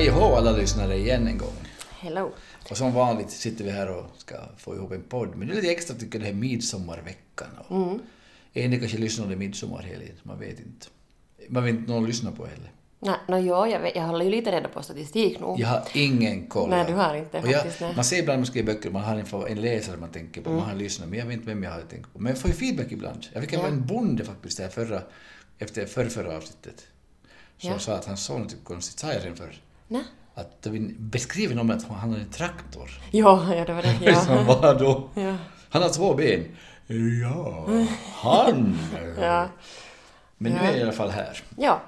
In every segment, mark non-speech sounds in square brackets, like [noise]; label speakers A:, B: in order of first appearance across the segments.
A: Hej och alla lyssnare igen en gång.
B: Hello.
A: Och som vanligt sitter vi här och ska få ihop en podd. Men det är lite extra tycker jag det här midsommarveckan. Och
B: Mm.
A: En del kanske lyssnar under midsommarhelgen, man vet inte. Man vet inte någon lyssnar på heller.
B: Nej, no, jo, jag, vet, jag håller ju lite reda på statistik nu.
A: Jag har ingen koll.
B: Nej, du har inte
A: och jag,
B: faktiskt, nej.
A: Man ser ibland när man skriver böcker, man har en, fa- en läsare man tänker på, man har en lyssnare, men jag vet inte vem jag har tänkt på. Men jag får ju feedback ibland. Jag fick
B: Ja.
A: en bonde faktiskt där förra, efter förrförra avsnittet. Som
B: Ja.
A: sa att han såg något konstigt, sa jag redan förr?
B: Nej.
A: Att vi beskriver någon med att han har en traktor.
B: Jo, ja, det var det. [laughs]
A: Som
B: Ja.
A: var då?
B: ja.
A: Han har två ben. Ja, [laughs] han.
B: Ja.
A: Men nu är jag i alla fall här.
B: ja.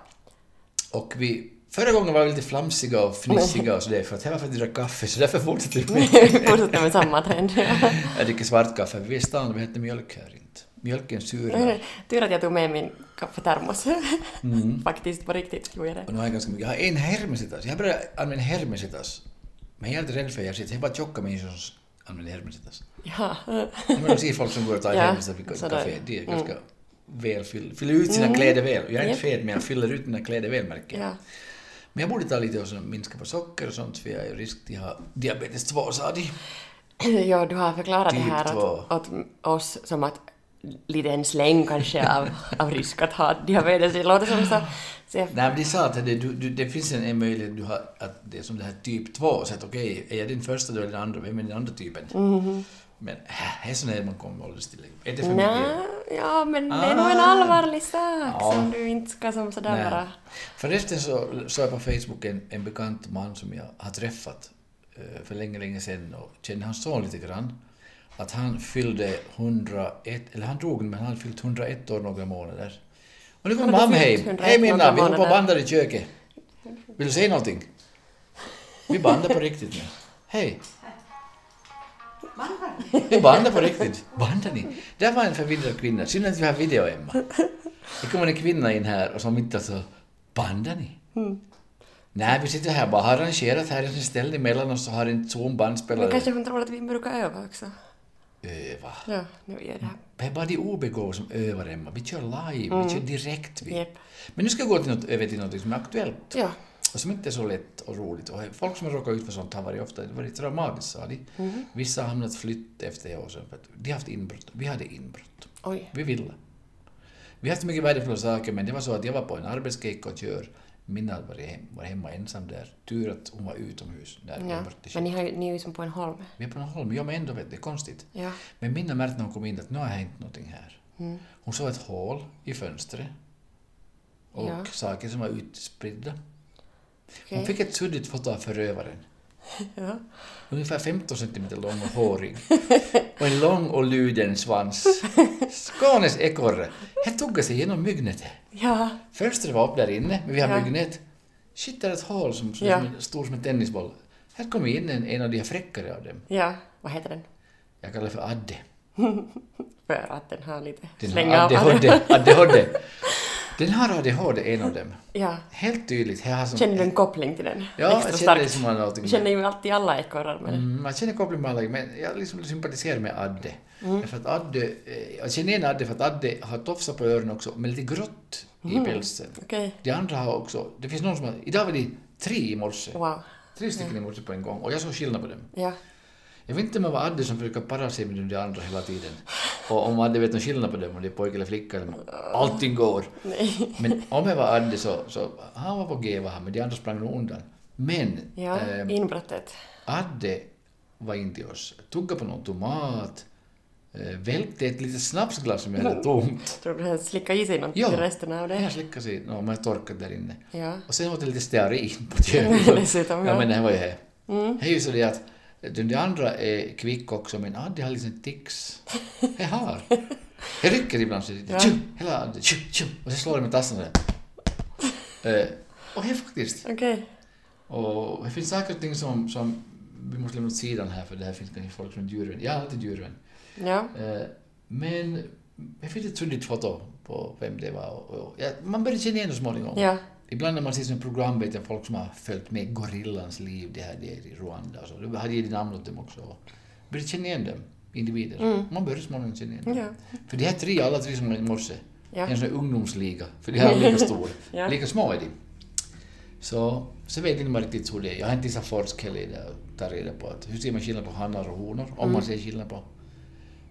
A: Och vi, förra gången var vi lite flamsiga och fnissiga och sådär för att det var för att dricka kaffe så därför fortsätter vi med. [laughs]
B: Fortsätter med samma trend. Ja.
A: Jag dricker svart kaffe. Vi är i stan och vi inte mjölk här inte. Mjölken surnar.
B: Tur att jag tog med min kaffetermos.
A: Mm. [laughs]
B: Faktiskt, på riktigt gjorde jag det.
A: Och nu har jag ganska mycket. Jag har en hermesitas. Jag börjar använda hermesitas. Men jag är inte rädd för det. Det är bara tjocka människor som använder hermesitas.
B: Ja.
A: Men de ser folk som går och tar [laughs]
B: Ja,
A: hermesitas vid
B: så där.
A: kafé. De är ganska väl fyll, fyller ut sina kläder väl. Jag är inte fet men jag fyller ut mina kläder väl märker jag.
B: ja.
A: Men jag borde ta lite och minska på socker och sånt för jag är risk att ha diabetes 2 sa de. [clears throat]
B: Jo, du har förklarat
A: Typ
B: det här åt, åt oss som att lite en släng kanske av, av risk att ha diabetes. Det låter som så... så jag,
A: Nej men de sa att det, du, du, det finns en, en möjlighet du har, att det är som det här typ 2, så att okej, är jag din första då är den andra, vem är den andra typen? Men äh, är sån här man kommer ålderstillägg. Är det för mycket?
B: ja, men det är nog en
A: Ah.
B: allvarlig sak
A: Ja.
B: som du inte ska som sådär bara...
A: Förresten så såg jag på Facebook en, en bekant man som jag har träffat eh, för länge, länge sedan och känner hans son lite grann. Att han fyllde 101, eller han drog men han fyllt 101 år några månader. Och nu kommer mamma hem.
B: 101
A: Hej Minna, vi håller på och bandar i köket. Vill du säga någonting? Vi bandar på riktigt nu. Hej. Vi bandar på riktigt. Bandar ni? Där var en förvirrad kvinna. Synd att vi har video, Emma. Det kommer en kvinna in här och som inte så... Bandar ni? Nej, vi sitter här bara har arrangerat här en ställning mellan oss och har en
B: Men
A: Zoom-bandspelare.
B: kanske hon tror att vi brukar öva också.
A: Öva.
B: Ja, nu är det.
A: Det är bara de obegåvade som övar, Emma. Vi kör live, vi kör direkt. Vi.
B: Jepp.
A: Men nu ska jag gå till något, över till något som är aktuellt.
B: Ja.
A: Och som inte är så lätt och roligt. Och folk som har råkat ut för sånt har varit ofta varit traumatiskt, sa de. Vissa har hamnat flytt efter år sedan för att de har haft inbrott. Vi hade inbrott.
B: Oj.
A: Vi ville. Vi har haft mycket värdefulla saker, men det var så att jag var på en arbetsgejk och kör. Minna var, hem, var hemma ensam där. Tur att hon var utomhus när
B: Ja. Men ni, har ni är ju som på en holm.
A: Vi är på en holm, ja men ändå vet det är konstigt.
B: Ja.
A: Men Minna märkte när hon kom in att nu har hänt någonting här.
B: Mm.
A: Hon såg ett hål i fönstret. Och
B: Ja.
A: saker som var utspridda.
B: Okej.
A: Hon fick ett suddigt foto av förövaren.
B: Ja.
A: Ungefär 15 centimeter lång och hårig. Och en lång och luden svans. Skånes ekorre. Här tog sig genom myggnetet.
B: Ja.
A: Fönstret var upp där inne, men vi har
B: Ja.
A: myggnät. Shit, där är ett hål som, som
B: Ja.
A: är som en tennisboll. Här kom in en, en av de här fräckare av dem.
B: Ja. Vad heter den?
A: Jag kallar det för Adde. [laughs]
B: För att den har lite
A: Den
B: slänga
A: har
B: av
A: ADHD. ADHD. Den har ADHD, en av dem.
B: Ja.
A: Helt tydligt. Jag har som,
B: Känner du en koppling till den?
A: Ja, jag känner det som någonting
B: Jag känner ju alltid alla ekorrar med
A: Mm, man känner koppling med alla, men jag liksom sympatiserar med Adde. För att Adde, eh, jag känner igen Adde för att Adde har tofsar på öronen också, men lite grått i pälsen.
B: Okej.
A: De andra har också, det finns någon som har, idag var det tre i morse.
B: Wow.
A: Tre stycken i morse på en gång, och jag såg skillnad på dem.
B: Ja.
A: Jag vet inte om det var Adde som brukar para sig med de andra hela tiden. Och om Adde vet någon skillnad på dem, om det är pojke eller flicka, eller allting går.
B: Nej.
A: Men om jag var Adde så, så han var på G var han, men de andra sprang nog undan. Men
B: Ja.
A: ehm,
B: Inbrottet.
A: Adde var in till oss, tuggade på någon tomat, eh, välpte ett litet snapsglas som jag hade tomt.
B: Tror du han slickade i sig något
A: Ja.
B: till resten av det?
A: Jag slickade sig, no, man torkat där inne.
B: Ja.
A: Och sen åt jag lite stearin på [laughs] köpet. Ja.
B: ja.
A: men det var ju här.
B: Mm.
A: Det är ju så det att den de andra är kvick också, men Adde har liksom tics. Jag har. [laughs] Jag rycker ibland så
B: Ja.
A: tju, hela och så slår jag med tassen där. Eh, och det faktiskt.
B: Okej.
A: Och det finns saker och ting som, som vi måste lämna åt sidan här för det här finns kanske folk som är djurvän. Jag är alltid djurvän.
B: Ja.
A: Eh, men det finns ett suddigt foto på vem det var. Och, och, ja, man började känna igen det småningom.
B: Ja.
A: Ibland när man ser som program vet jag folk som har följt med gorillans liv, det här det är i Rwanda och så. Då hade gett namn åt dem också. Började känna igen dem, individer. Man börjar småningom känna igen dem.
B: Mm. Ja.
A: För de här tre, alla tre som var i morse,
B: Ja.
A: en sån här ungdomsliga, för de här är lika stora. [laughs]
B: Ja.
A: Lika små är de. Så, så vet inte riktigt hur det är. Jag har inte så forsk heller där och tar reda på att hur ser man skillnad på hannar och honor, om
B: Mm.
A: man ser skillnad på.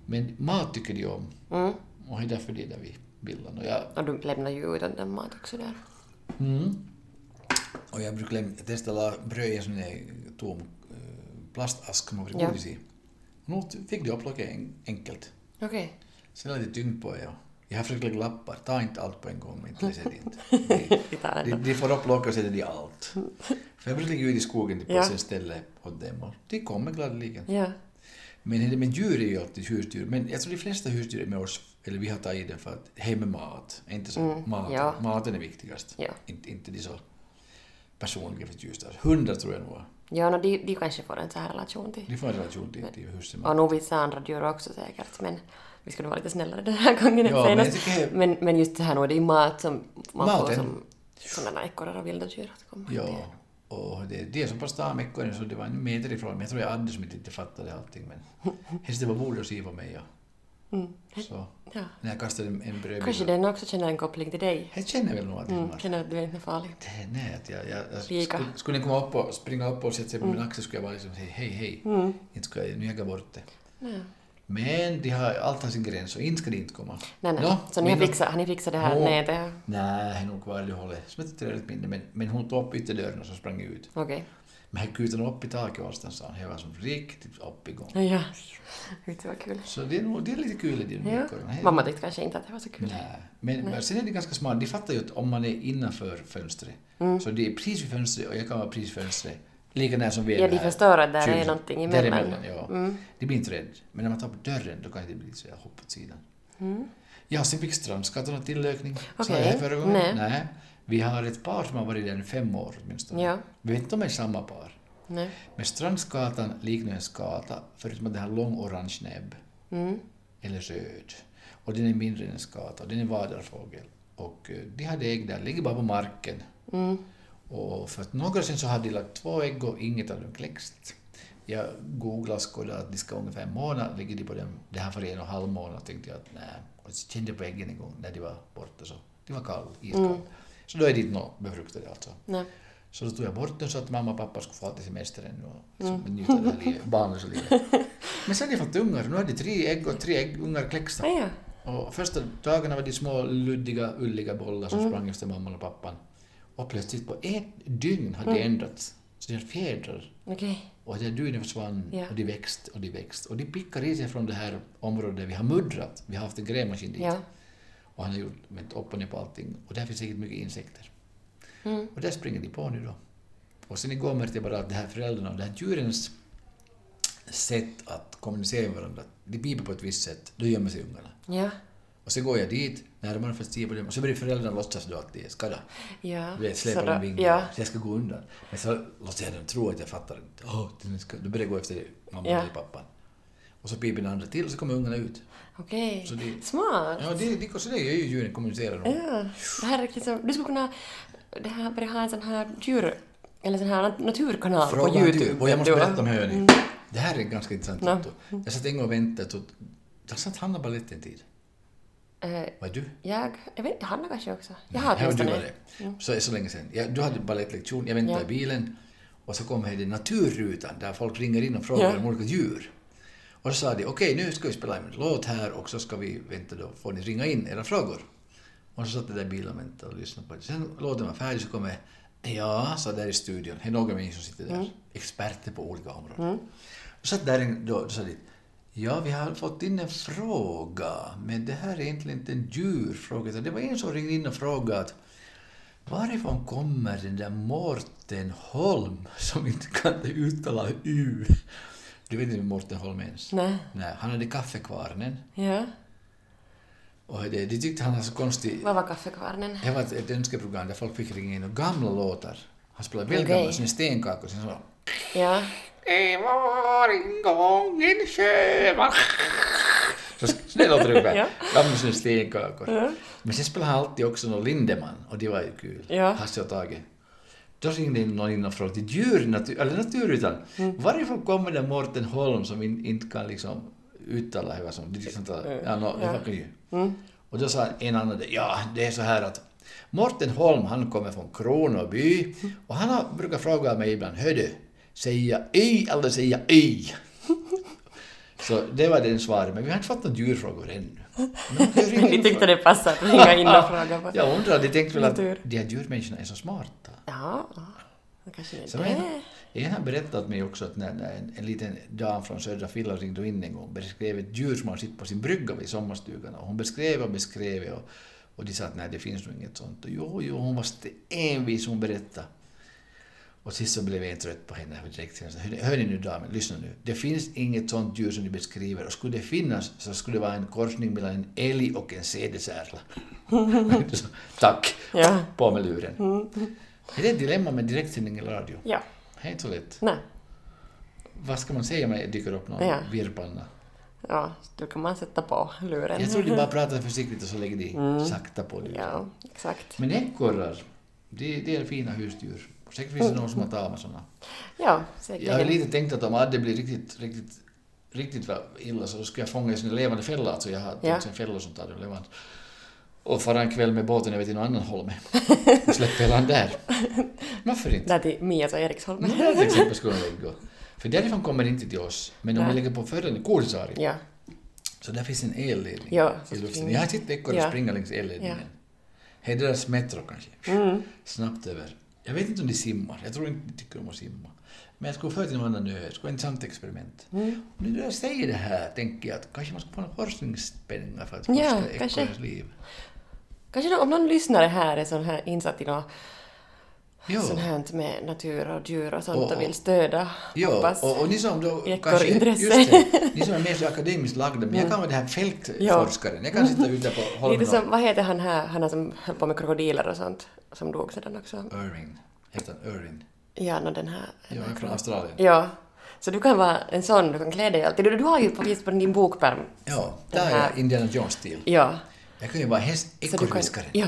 A: Men mat tycker de om.
B: Mm.
A: Och det är därför det är där vi bildar. Och jag,
B: Och du lämnar ju ut den mat också där.
A: Mm. och jag brukar testa bröd i en sån där tom eh, plastask med
B: Ja.
A: godis i. Nu fick de upplocka en, enkelt.
B: Okej.
A: Sen lite tyngd på ja. Jag har försökt lägga lappar, ta inte allt på en gång, men inte läser det inte. [laughs] De, de, får upplocka och sätter de allt. [laughs] För jag brukar ligga ute i skogen på
B: Ja.
A: ett ställe åt dem och de kommer gladeligen.
B: Ja.
A: Men det med djur är ju alltid husdjur, men jag tror de flesta husdjur är med oss, eller vi har tagit det för att hemmat, inte så
B: Mm,
A: maten.
B: ja.
A: Maten är viktigast.
B: Ja.
A: Inte, inte de så personliga förtjusningar. Hundar tror jag nog.
B: Ja, no, de, de kanske får en så här relation till.
A: De får en relation till, till huset.
B: Och nog vissa andra djur också säkert, men vi nog vara lite snällare den här gången
A: Ja, men jag
B: Men, men just det här nu, det är mat som man får
A: Maten.
B: som sådana ekorrar och vilda djur att komma
A: Ja,
B: till.
A: och det, det är så pass tam ekorren så det var en meter ifrån men jag tror jag hade som inte, fattade allting men [laughs] helst det var att se på mig ja.
B: Mm.
A: Så
B: Ja.
A: när jag kastade en, brödbit.
B: Kanske den också känner en koppling till dig.
A: Jag känner väl nog att
B: Mm, känner att du är inte farlig.
A: det, nej, att jag, jag, jag
B: Lika.
A: skulle, skulle ni komma upp och springa upp och sätta sig på min axel skulle jag bara liksom säga hej, hej.
B: Mm.
A: Inte ska jag, nu jag bort det.
B: Ja.
A: Men de har, allt har sin gräns och inte ska det inte komma.
B: Nej, nej.
A: Nå,
B: så ni har fixat, har ni fixat det här
A: Nå.
B: nätet?
A: Nej, nog kvar i det hållet. Som ett trevligt minne. Men, men hon tog upp ytterdörren och så sprang ut.
B: Okej.
A: Men jag kutade upp i taket sa han. Jag var som riktigt upp igång.
B: Ja. Vet du vad kul.
A: Så det är, nog, det är lite kul i de
B: Ja. Mamma tyckte kanske inte att det var så kul.
A: Nej. Men, men sen är det ganska smart. De fattar ju att om man är innanför fönstret,
B: Mm.
A: så det är precis vid fönstret och jag kan vara precis vid fönstret, lika nära som vi är
B: Ja, de
A: här.
B: förstår att där är
A: 20.
B: någonting emellan.
A: Däremellan, ja.
B: Mm.
A: De blir inte rädda. Men när man tar på dörren, då kan det bli så jag hoppar åt sidan.
B: Mm.
A: Ja, sen fick strandskatterna tillökning. Sa
B: Okej.
A: jag här förra gången?
B: Nej.
A: Vi har ett par som har varit där i fem år åtminstone.
B: Ja.
A: Vi vet inte om det är samma par.
B: Nej.
A: Men strandskatan liknar en skata, förutom att den har lång orange näbb.
B: Mm.
A: eller röd. Och den är mindre än en skata och den är vadarfågel. Och eh, de hade ägg där, ligger bara på marken.
B: Mm.
A: Och för att några år sedan så hade de lagt två ägg och inget av dem kläckst. Jag googlade och skådade att de ska ungefär en månad, ligger de på dem, det här för en och en halv månad tänkte jag att nej. Och så kände jag på äggen en gång när de var borta så, de var kall, iskall.
B: Mm.
A: Så då är de inte något befruktade alltså.
B: Nej.
A: Så då tog jag bort den så att mamma och pappa skulle få till semestern och
B: Mm.
A: liksom njuta av det livet, [laughs] barnlösa livet. Men sen har de fått ungar, nu har de tre ägg och tre ägg, ungar kläcksta.
B: Ah, ja.
A: Och första dagarna var de små luddiga, ulliga bollar som
B: Mm.
A: sprang efter mamman och pappan. Och plötsligt på ett dygn hade det ändrats. Så deras fjädrar
B: Okej.
A: och det dygnet försvann
B: Ja.
A: och de växte och de växte. Och de pickar i sig från det här området där vi har muddrat. Vi har haft en grävmaskin dit.
B: Ja.
A: Och han har gjort vänt upp och ner på allting. Och där finns säkert mycket insekter.
B: Mm.
A: Och där springer de på nu då. Och sen igår märkte jag bara att det här föräldrarna och det här djurens sätt att kommunicera med varandra, de piper på ett visst sätt, då gömmer sig ungarna.
B: Ja.
A: Och så går jag dit, närmare för se på dem, och så börjar föräldrarna låtsas då att det är skada.
B: Ja.
A: Du vet, släpa
B: Så då-
A: dem vingar,
B: Ja.
A: så jag ska gå undan. Men så låter jag dem tro att jag fattar. Oh, den då börjar jag gå efter mamma
B: Ja.
A: eller pappan. Och så piper den andra till och så kommer ungarna ut.
B: Okej.
A: Så det-
B: Smart.
A: Ja, det, det, så det gör ju djuren, kommunicerar nog.
B: Ja. Det här är så... Du skulle kunna det här, börja ha en sån här djur... Eller sån här naturkanal på
A: Fråga
B: Youtube.
A: du, och jag måste berätta om hörni.
B: Mm.
A: Det här är ganska intressant. Otto. Jag satt en gång och väntade. och- Jag satt Hanna balett en tid.
B: Eh,
A: Vad är du?
B: jag... Jag vet inte, Hanna kanske också. Jag har
A: var du
B: åtminstone...
A: var det. Så, så länge sedan. Ja, du hade balettlektion, jag väntade
B: Ja.
A: i bilen och så kom här det naturrutan där folk ringer in och frågar
B: Ja.
A: om olika djur. Och så sa de okej nu ska vi spela en låt här och så ska vi vänta då får ni ringa in era frågor. Och så satt jag där i bilen och väntade och lyssnade på det. Sen låten var färdig så kom jag Ja, så där i studion. Det är några människor som sitter där.
B: Mm.
A: Experter på olika områden. Och satt där en, då, då sa de Ja, vi har fått in en fråga, men det här är egentligen inte en djurfråga. utan Det var en som ringde in och frågade att varifrån kommer den där Mårten Holm som inte kan uttala U? Du vet inte vem Mårten Holm är ens?
B: Nej.
A: Nej, han hade kaffekvarnen.
B: Ja.
A: Och det, det tyckte han var så konstigt.
B: Vad var kaffekvarnen?
A: Det var ett, ett önskeprogram där folk fick ringa in och gamla låtar. Han spelade väldigt
B: Okej.
A: gamla, stenkaka och sen så
B: Ja.
A: Det var en gång en sjöman Så snälla och trygga.
B: Ja.
A: Gamla som stenkakor. Men sen spelade han alltid också någon Lindeman och det var ju kul.
B: Ja.
A: Hasse och Tage. Då ringde in någon in och frågade till djur, natur, eller naturytan.
B: Mm.
A: Varifrån kommer den Mårten Holm som in, inte kan liksom uttala hur som, liksom, ja, no, var ju. Och då sa en annan, ja det är så här att Mårten Holm han kommer från Kronoby och han har, brukar fråga mig ibland, hördu, säga y eller säga y? Så det var den svaret, men vi har inte fått några djurfrågor ännu. [laughs] In
B: tyckte det passade att ringa in och fråga. På.
A: Jag undrar, de tänkte väl att de här djurmänniskorna är så smarta.
B: Ja, kanske det
A: Så
B: är det.
A: en har berättat mig också att när, när en, en liten dam från södra Finland ringde in en gång och beskrev ett djur som har sitt på sin brygga vid sommarstugan och hon beskrev och beskrev och, och de sa att nej det finns nog inget sånt. Och jo, jo, hon var envis hon berättade. Och sist så blev jag trött på henne direkt. Hör, hör ni nu damen, lyssna nu. Det finns inget sånt djur som ni beskriver och skulle det finnas så skulle det vara en korsning mellan en älg och en sädesärla. [laughs] Tack!
B: Ja.
A: På med luren. Är det ett dilemma med direktsändning i radio?
B: Ja.
A: Det är inte så lätt.
B: Nej.
A: Vad ska man säga om det dyker upp någon
B: Ja.
A: virrpanna?
B: Ja, då kan man sätta på luren.
A: Jag tror de bara pratar försiktigt och så lägger de sakta på det.
B: Ja, exakt.
A: Men ekorrar, det, det är fina husdjur. Säkert finns det någon som har tamat sådana.
B: Ja,
A: Jag har
B: säkert.
A: lite tänkt att om Adde blir riktigt, riktigt, riktigt illa så då ska jag fånga i sin levande fälla. Alltså jag har
B: Ja.
A: en fälla som tar det levande. Och fara en kväll med båten över till någon annan holme. Och [laughs] släppa han där. Varför inte?
B: Där till Mias och Eriksholmen.
A: Där till exempel skulle de lägga. För därifrån kommer det inte till oss. Men om vi lägger på förren, Kuusaari,
B: Ja.
A: så där finns en elledning
B: Ja,
A: i luften. Jag har sett ekorrar
B: Ja.
A: springa längs elledningen.
B: Ja.
A: Det är deras metro kanske.
B: Mm.
A: Snabbt över. Jag vet inte om de simmar. Jag tror inte de tycker om att simma. Men jag skulle föra till någon annan ö. Det skulle vara ett intressant experiment.
B: Mm.
A: Nu när jag säger det här tänker jag att kanske man skulle få några forskningspengar för att
B: Ja,
A: forska
B: kanske.
A: ekorrens liv.
B: Kanske om någon lyssnare här är sån här insatt i något
A: Ja.
B: sånt här med natur och djur och sånt och,
A: Och-
B: vill stödja.
A: Ja,
B: hoppas.
A: och, och ni som då
B: Ekorrintresse.
A: just det, [laughs] ni som är mer så akademiskt lagda, men jag kan vara den här fältforskaren. Jag kan sitta ute på [laughs] holmen
B: Lite som, vad heter han här, han som höll på med krokodiler och sånt, som dog sedan också.
A: Irving. Heter han Irving?
B: Ja, no, den här...
A: Ja, från Australien.
B: Ja. Så du kan vara en sån, du kan klä dig alltid. Du, du har ju på, på din bokpärm.
A: Ja, där är Indiana Jones-stil.
B: Ja.
A: Jag kan ju vara häst,
B: Så du kan,
A: ekorrviskare.
B: ja.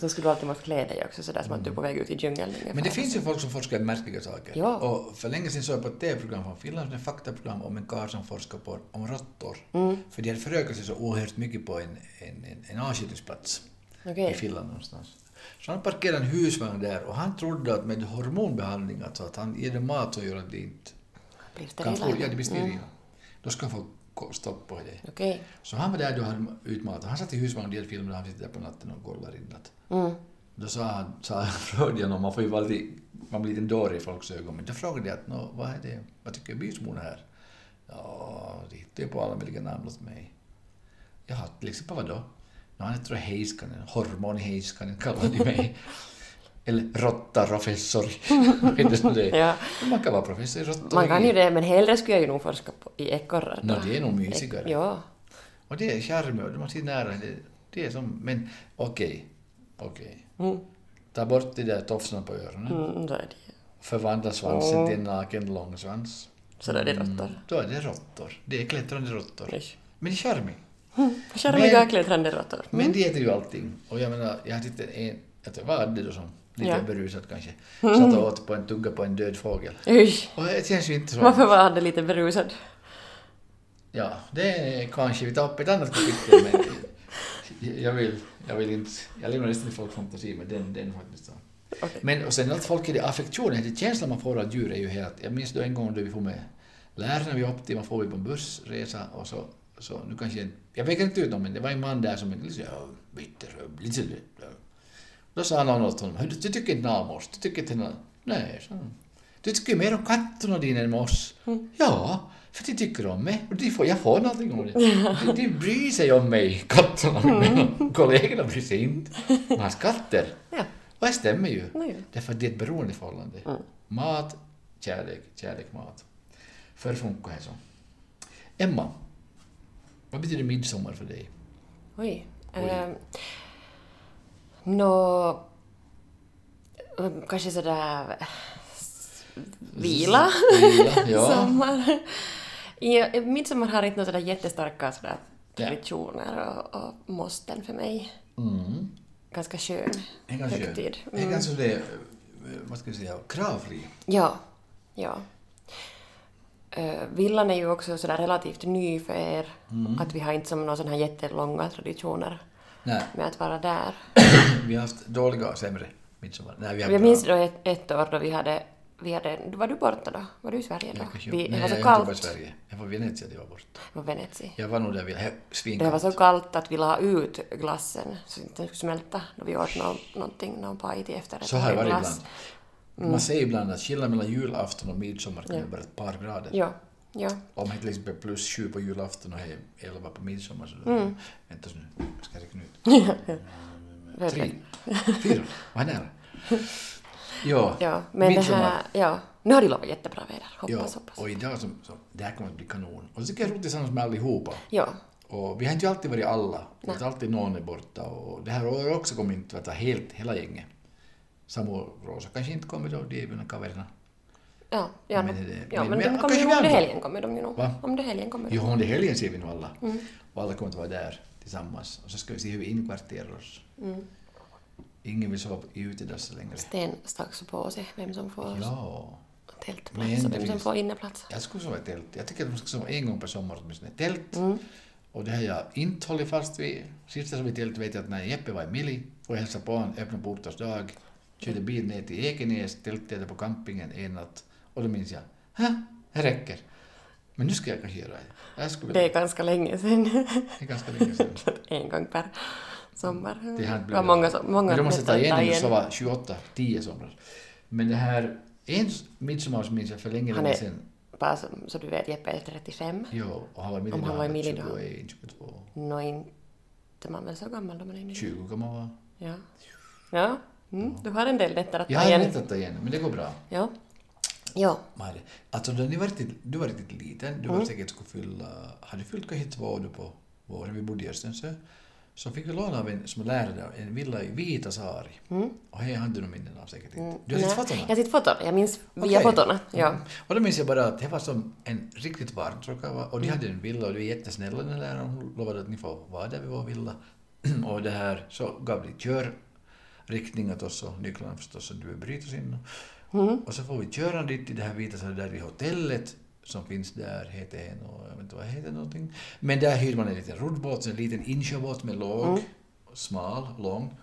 B: Så skulle du alltid måste klä dig också sådär som att du är på väg ut i djungeln.
A: Men det finns ju folk som forskar i märkliga saker.
B: Ja.
A: Och för länge sedan såg jag på ett TV-program från Finland, ett faktaprogram om en karl som forskar på, om råttor.
B: Mm.
A: För de hade förökat sig så oerhört mycket på en, en, en, en avskjutningsplats
B: Okej.
A: i Finland någonstans. Så han parkerade en husvagn där och han trodde att med hormonbehandling, alltså att han ger dem mat så gör att de inte
B: Blir
A: kan
B: sterila.
A: få, ja, de blir sterila.
B: Mm.
A: Då ska han få stopp på det.
B: Okej.
A: Så han var där då hade utmatat. Han satt i husvagn och hade filmer han sitter där på natten och kollar in att
B: Mm.
A: då sa han, sa jag, frågade honom, man får ju vara lite, man blir lite dåre i folks ögon, men då frågade jag att Nå, vad är det, vad tycker bysmor här? Ja, de hittar ju på alla möjliga namn åt mig. Jaha, till exempel vad då? Nå, han heter Heiskanen, hormonheiskanen kallar [laughs] de mig. Eller? [laughs] [laughs]
B: Ja.
A: Man kan vara professor i råttologi.
B: Man kan ju det, men hellre skulle jag ju nog forska på, i ekorrar. Då.
A: det är nog mysigare.
B: Ja.
A: Och det är charmigt och man ser nära det, det är som, men okej, okej.
B: Mm.
A: Ta bort de där tofsarna på öronen.
B: Mm, då är det
A: Förvandla svansen
B: Mm.
A: till en naken långsvans.
B: Så då är det råttor.
A: Då är det råttor. Det är klättrande råttor. Men det är charmigt.
B: Charmiga klättrande råttor.
A: Men de äter ju allting. Och jag menar, jag har tittat en, jag tror, vad är det då som, lite
B: Ja. Mm.
A: berusad kanske, satt och åt på en tugga på en död fågel.
B: Usch.
A: Och det känns ju inte så...
B: Varför var han lite berusad?
A: Ja, det är kanske vi tar upp ett annat kapitel, men [laughs] jag vill, jag vill inte, jag lämnar till folk fantasi, men den, den faktiskt så.
B: Okej.
A: Men och sen att folk är det affektionen, det känslan man får av djur är ju helt... Jag minns då en gång då vi får med lärarna vi åkte till, man får vi på en bussresa och så, så nu kanske, jag pekar inte ut någon men det var en man där som så, ja, bitter, lite. Då sa någon åt honom, "Hör du, du tycker inte om oss, du tycker inte om... Nej, sa han. Du tycker mer om katterna dina än om oss. Ja, [laughs] för de tycker om mig och de får, jag får någonting om det. De, de bryr sig om mig, katterna. Men kollegorna bryr sig inte. Men hans katter,
B: Ja.
A: och det stämmer ju.
B: Nej.
A: Därför att det är ett beroendeförhållande.
B: Mm.
A: Mat, kärlek, kärlek, mat. För funkar det så. Emma, vad betyder midsommar för dig?
B: Oj.
A: Oj.
B: Ehm, Nå... Kanske sådär... Vila.
A: Vila, [laughs] ja.
B: Sommar. Ja, midsommar har inte några sådär jättestarka sådär traditioner och, och måsten för mig.
A: Mm.
B: Ganska skön
A: ganska
B: högtid.
A: Det är ganska det, vad ska vi säga, kravfri.
B: Ja, ja. Uh, villan är ju också sådär relativt ny för er.
A: Mm.
B: Att vi har inte som några sådana här jättelånga traditioner
A: Nej,
B: med att vara där. [clears throat]
A: vi har haft dåliga och sämre midsommar. Nej, vi har
B: Jag minns då ett, ett år då vi hade, vi hade... Var du borta då? Var du i Sverige då?
A: Jag
B: Vi,
A: Nej,
B: det var så
A: jag var i
B: kallt.
A: Sverige. Jag var i Venezia, det var bort.
B: Det var Venezia.
A: Jag var nog där vid he-
B: Det var
A: svinkallt.
B: så kallt att vi la ut glassen så att den skulle smälta då vi åt nå någonting, någon paj till efterrätt.
A: Så har det varit ibland.
B: Mm.
A: Man säger ibland att skillnaden mellan julafton och midsommar kan vara ett par grader.
B: Ja, ja.
A: Om det till exempel är plus sju på julafton och är elva på midsommar så
B: Mm.
A: vänta nu, jag ska räkna ut. Tre, fyra, vad nära. Ja,
B: Ja, men det
A: midsommar.
B: här... Ja. Nu har de lovat jättebra väder.
A: Ja,
B: Hoppas, hoppas.
A: och idag så, så, det här kommer att bli kanon. Och så tycker jag det är roligt tillsammans med allihopa.
B: Ja.
A: Och vi har inte alltid varit alla. Det är alltid någon är borta. Och det här året också kommer inte att vara helt, hela gänget. Samu och Rosa kanske inte kommer då, de är ju kaverna.
B: Ja, ja,
A: Men
B: ja,
A: men-
B: men,
A: men
B: de kommer ju
A: vi andra.
B: helgen kommer de ju nog.
A: Va?
B: Om det helgen kommer de.
A: Jo, under helgen ser vi nog alla.
B: Mm.
A: Och alla kommer att vara där tillsammans. Och så ska vi se hur vi inkvarterar oss.
B: Mm.
A: Ingen vill sova i utedass längre.
B: Sten strax på sig vem som får
A: Ja,
B: tältplats
A: Men
B: och vem som får inneplats.
A: jag skulle sova i tält. Jag tycker att de ska sova en gång per sommar åtminstone tält.
B: Mm.
A: Och det har jag inte hållit fast vid. Sist jag sov i tält vet jag att när Jeppe var i Mili och hälsade på honom, öppnade portars dag, körde bil ner till Ekenäs, tältade på campingen en natt. Och då minns jag, Hä? det räcker. Men nu ska jag kanske göra det. Jag skulle
B: Det är ganska länge sedan.
A: det är ganska länge sedan. [laughs]
B: en gång per sommar.
A: Det har
B: var
A: blivit-
B: många, som- många
A: Men då måste jag ta igen det så var 28, 10 somrar. Men det här, en midsommar som minns jag för länge, länge sedan.
B: Bara så, så du vet, Jeppe är 35.
A: Jo, och han var i
B: Om han var i
A: han
B: Mili då.
A: 21, 22,
B: Nå, inte man väl så gammal då man är nu.
A: 20 kan man vara.
B: Ja. Ja, mm, du har en del nätter att
A: Jag
B: ta
A: har
B: igen.
A: rätt att ta igen, men det går bra.
B: Ja. Ja.
A: Mari, alltså då ni var riktigt, du var riktigt liten, du
B: Mm.
A: var säkert skulle fylla, hade du fyllt kanske två då på våren, vi bodde i Östensjö, så fick vi låna av en som lärare en villa i Viitasaari.
B: Mm.
A: Och det hade du nog minnen av säkert inte.
B: Mm.
A: Du har sett fotona?
B: Jag har sett fotona. Jag minns via
A: Okej.
B: fotona. Ja.
A: Mm. Och då minns jag bara att det var som en riktigt vara.
B: Mm.
A: Och de hade en villa och de var jättesnälla den här läraren. Hon lovade att ni får vara där vid vår villa. [clears throat] och det här så gav de körriktning åt oss och nycklarna förstås så du bryter oss in.
B: Mm.
A: Och så får vi köra dit till det här vita så där vid hotellet som finns där, heter en och jag vet inte vad heter någonting. Men där hyrde man en liten roddbåt, en liten insjöbåt med låg,
B: Mm.
A: smal, lång.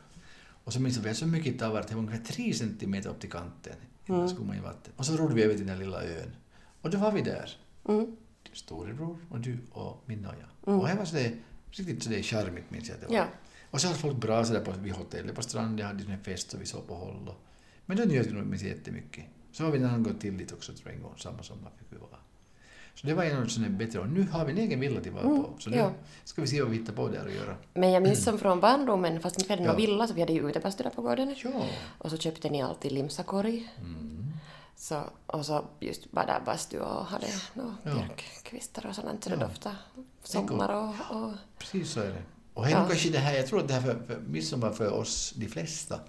A: Och så minns jag att vi hade så mycket tavar att det var ungefär tre centimeter upp till kanten innan
B: Mm.
A: skulle man i vatten. Och så rodde vi över till den här lilla ön. Och då var vi där.
B: Mm.
A: Storebror och du och Minna och jag.
B: Mm.
A: Och här var så det riktigt så det charmigt minns jag att det var.
B: Ja.
A: Och så hade folk bra sådär på, vid hotellet på stranden, hade de en fest och vi såg på håll. Och, men då njöt vi nog jättemycket. Så har vi en gång till dit också tror jag en gång, samma sommar fick vi vara. Så det var en av de bättre och nu har vi en egen villa att vara
B: Mm,
A: på. Så nu
B: ja.
A: ska vi se vad vi hittar på där och göra.
B: Men jag minns som från barndomen, fast inte vi hade
A: Ja.
B: någon villa, så vi hade ju utebastu där på gården.
A: Ja.
B: Och så köpte ni alltid limsakorg.
A: Mm.
B: Så, och så just bara där bastu och hade no, björkkvistar och sånt så det
A: Ja.
B: doftade sommar och, och...
A: Precis så är det. Och här
B: Ja.
A: kanske det här, jag tror att det här för, för midsommar för oss, de flesta,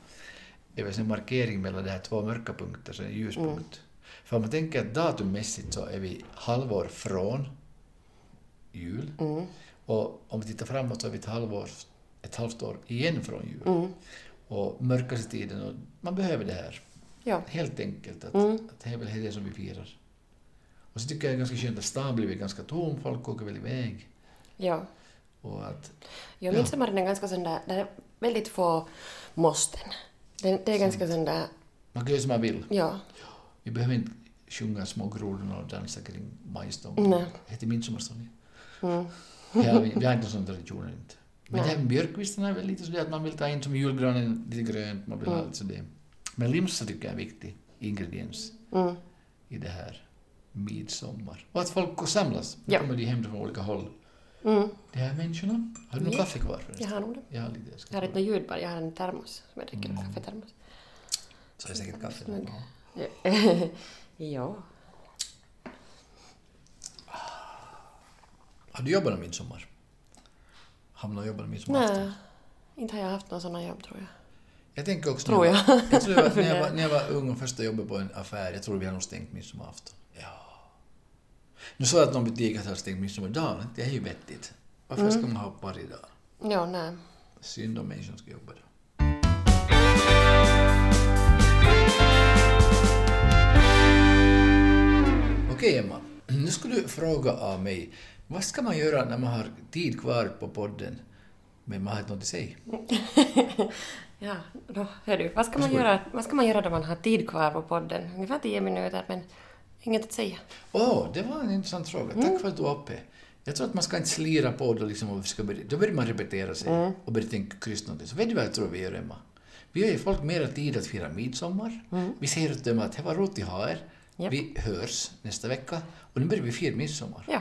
A: är väl en markering mellan de här två mörka punkter, så en ljuspunkt.
B: Mm.
A: För om man tänker att datummässigt så är vi halvår från jul.
B: Mm,
A: Och om vi tittar framåt så är vi ett halvår, ett halvt år igen från jul.
B: mm,
A: Och mörkaste tiden, och man behöver det här.
B: ja.
A: Helt enkelt, att,
B: Mm.
A: att det är väl det som vi firar. Och så tycker jag det är ganska skönt att stan blir ganska tom, folk åker väl iväg.
B: Ja.
A: Och att,
B: Jag
A: Ja.
B: att är ganska sån där, det är väldigt få måsten. Det, det är ganska sån där,
A: man kan göra som man vill.
B: ja.
A: Vi behöver inte sjunga små grodorna och dansa kring majstång.
B: Nej.
A: Det heter midsommarstång.
B: Mm.
A: Ja, vi, vi har inte sån tradition inte. Men
B: Nej.
A: det här med björkvistarna är väl lite sådär att man vill ta in som julgranen lite grönt, man vill ha
B: Mm.
A: lite sådär. Men limsa tycker jag är en viktig ingrediens
B: Mm.
A: i det här midsommar. Och att folk samlas. Nu
B: Ja.
A: kommer de hem från olika håll.
B: Mm.
A: De här människorna. Har du något kaffe kvar förresten?
B: Jag har nog det.
A: Jag har lite. Jag
B: Jag har inte något ljud bara, jag har en termos som jag dricker,
A: Mm.
B: kaffetermos.
A: Så är det säkert kaffe.
B: Snygg.
A: Ja. [laughs]
B: ja.
A: Har du jobbat någon midsommar? Hamnat och jobbat någon midsommar?
B: Nej, inte har jag haft någon sån jobb tror jag.
A: Jag tänker också
B: Tror
A: när
B: jag.
A: var- jag tror var, när, jag var, när jag var [laughs] ung och första jobbade på en affär, jag tror vi hade nog stängt midsommarafton. Nu sa jag att någon butik har stängt midsommardagen. Det är ju vettigt. Varför ska man ha varje dag?
B: Ja, nej.
A: Synd om människor ska jobba då. Okej Emma, nu skulle du fråga av mig. Vad ska man göra när man har tid kvar på podden men man har inte något att säga? [laughs]
B: Ja, då, hör du, vad ska, man göra, vad ska man göra då man har tid kvar på podden? Ungefär tio minuter, men inget att säga.
A: Åh, det var en intressant fråga. Tack för att du var uppe. Jag tror att man ska inte slira på det liksom och ska börja, då börjar man repetera sig och börja tänka kryss någonting. Så vet du vad jag tror vi gör, Emma? Vi ger folk mer tid att fira midsommar. Vi säger åt dem att det var roligt att ha er.
B: Japp.
A: Vi hörs nästa vecka och nu börjar vi fira midsommar.
B: Ja,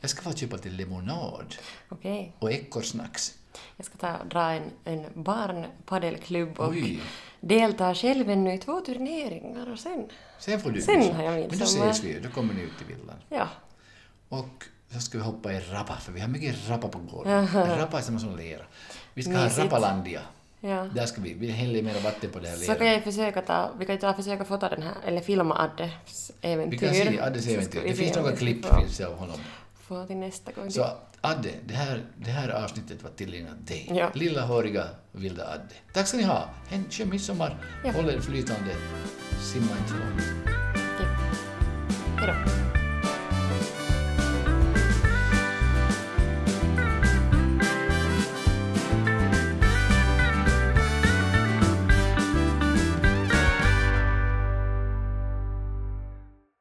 A: Jag ska få köpa till lemonad
B: okej.
A: och ekorrsnacks.
B: Jag ska ta dra en, en barnpadelklubb och
A: Oj.
B: delta själv ännu i två turneringar och sen...
A: Sen får du
B: Sen
A: midsommar.
B: har jag
A: Men då
B: midsommar.
A: ses vi, då kommer ni ut till villan.
B: Ja,
A: Och så ska vi hoppa i rappa, för vi har mycket rappa på gården. Rappa är samma som lera. Vi ska ha
B: Mysigt.
A: Rappalandia.
B: ja.
A: Där ska vi, vi häller mer vatten på det här
B: Så kan jag försöka ta, vi kan ta försöka fota den här, eller filma Addes äventyr.
A: Vi kan se Addes äventyr. Det finns några klipp finns av honom.
B: Få till nästa gång.
A: Så Adde, det här, det här avsnittet var tillägnat dig.
B: Ja.
A: Lilla håriga vilda Adde. Tack ska ni ha. En skön midsommar.
B: Ja.
A: Håll er flytande. Simma inte för långt.
B: Ja. Hejdå.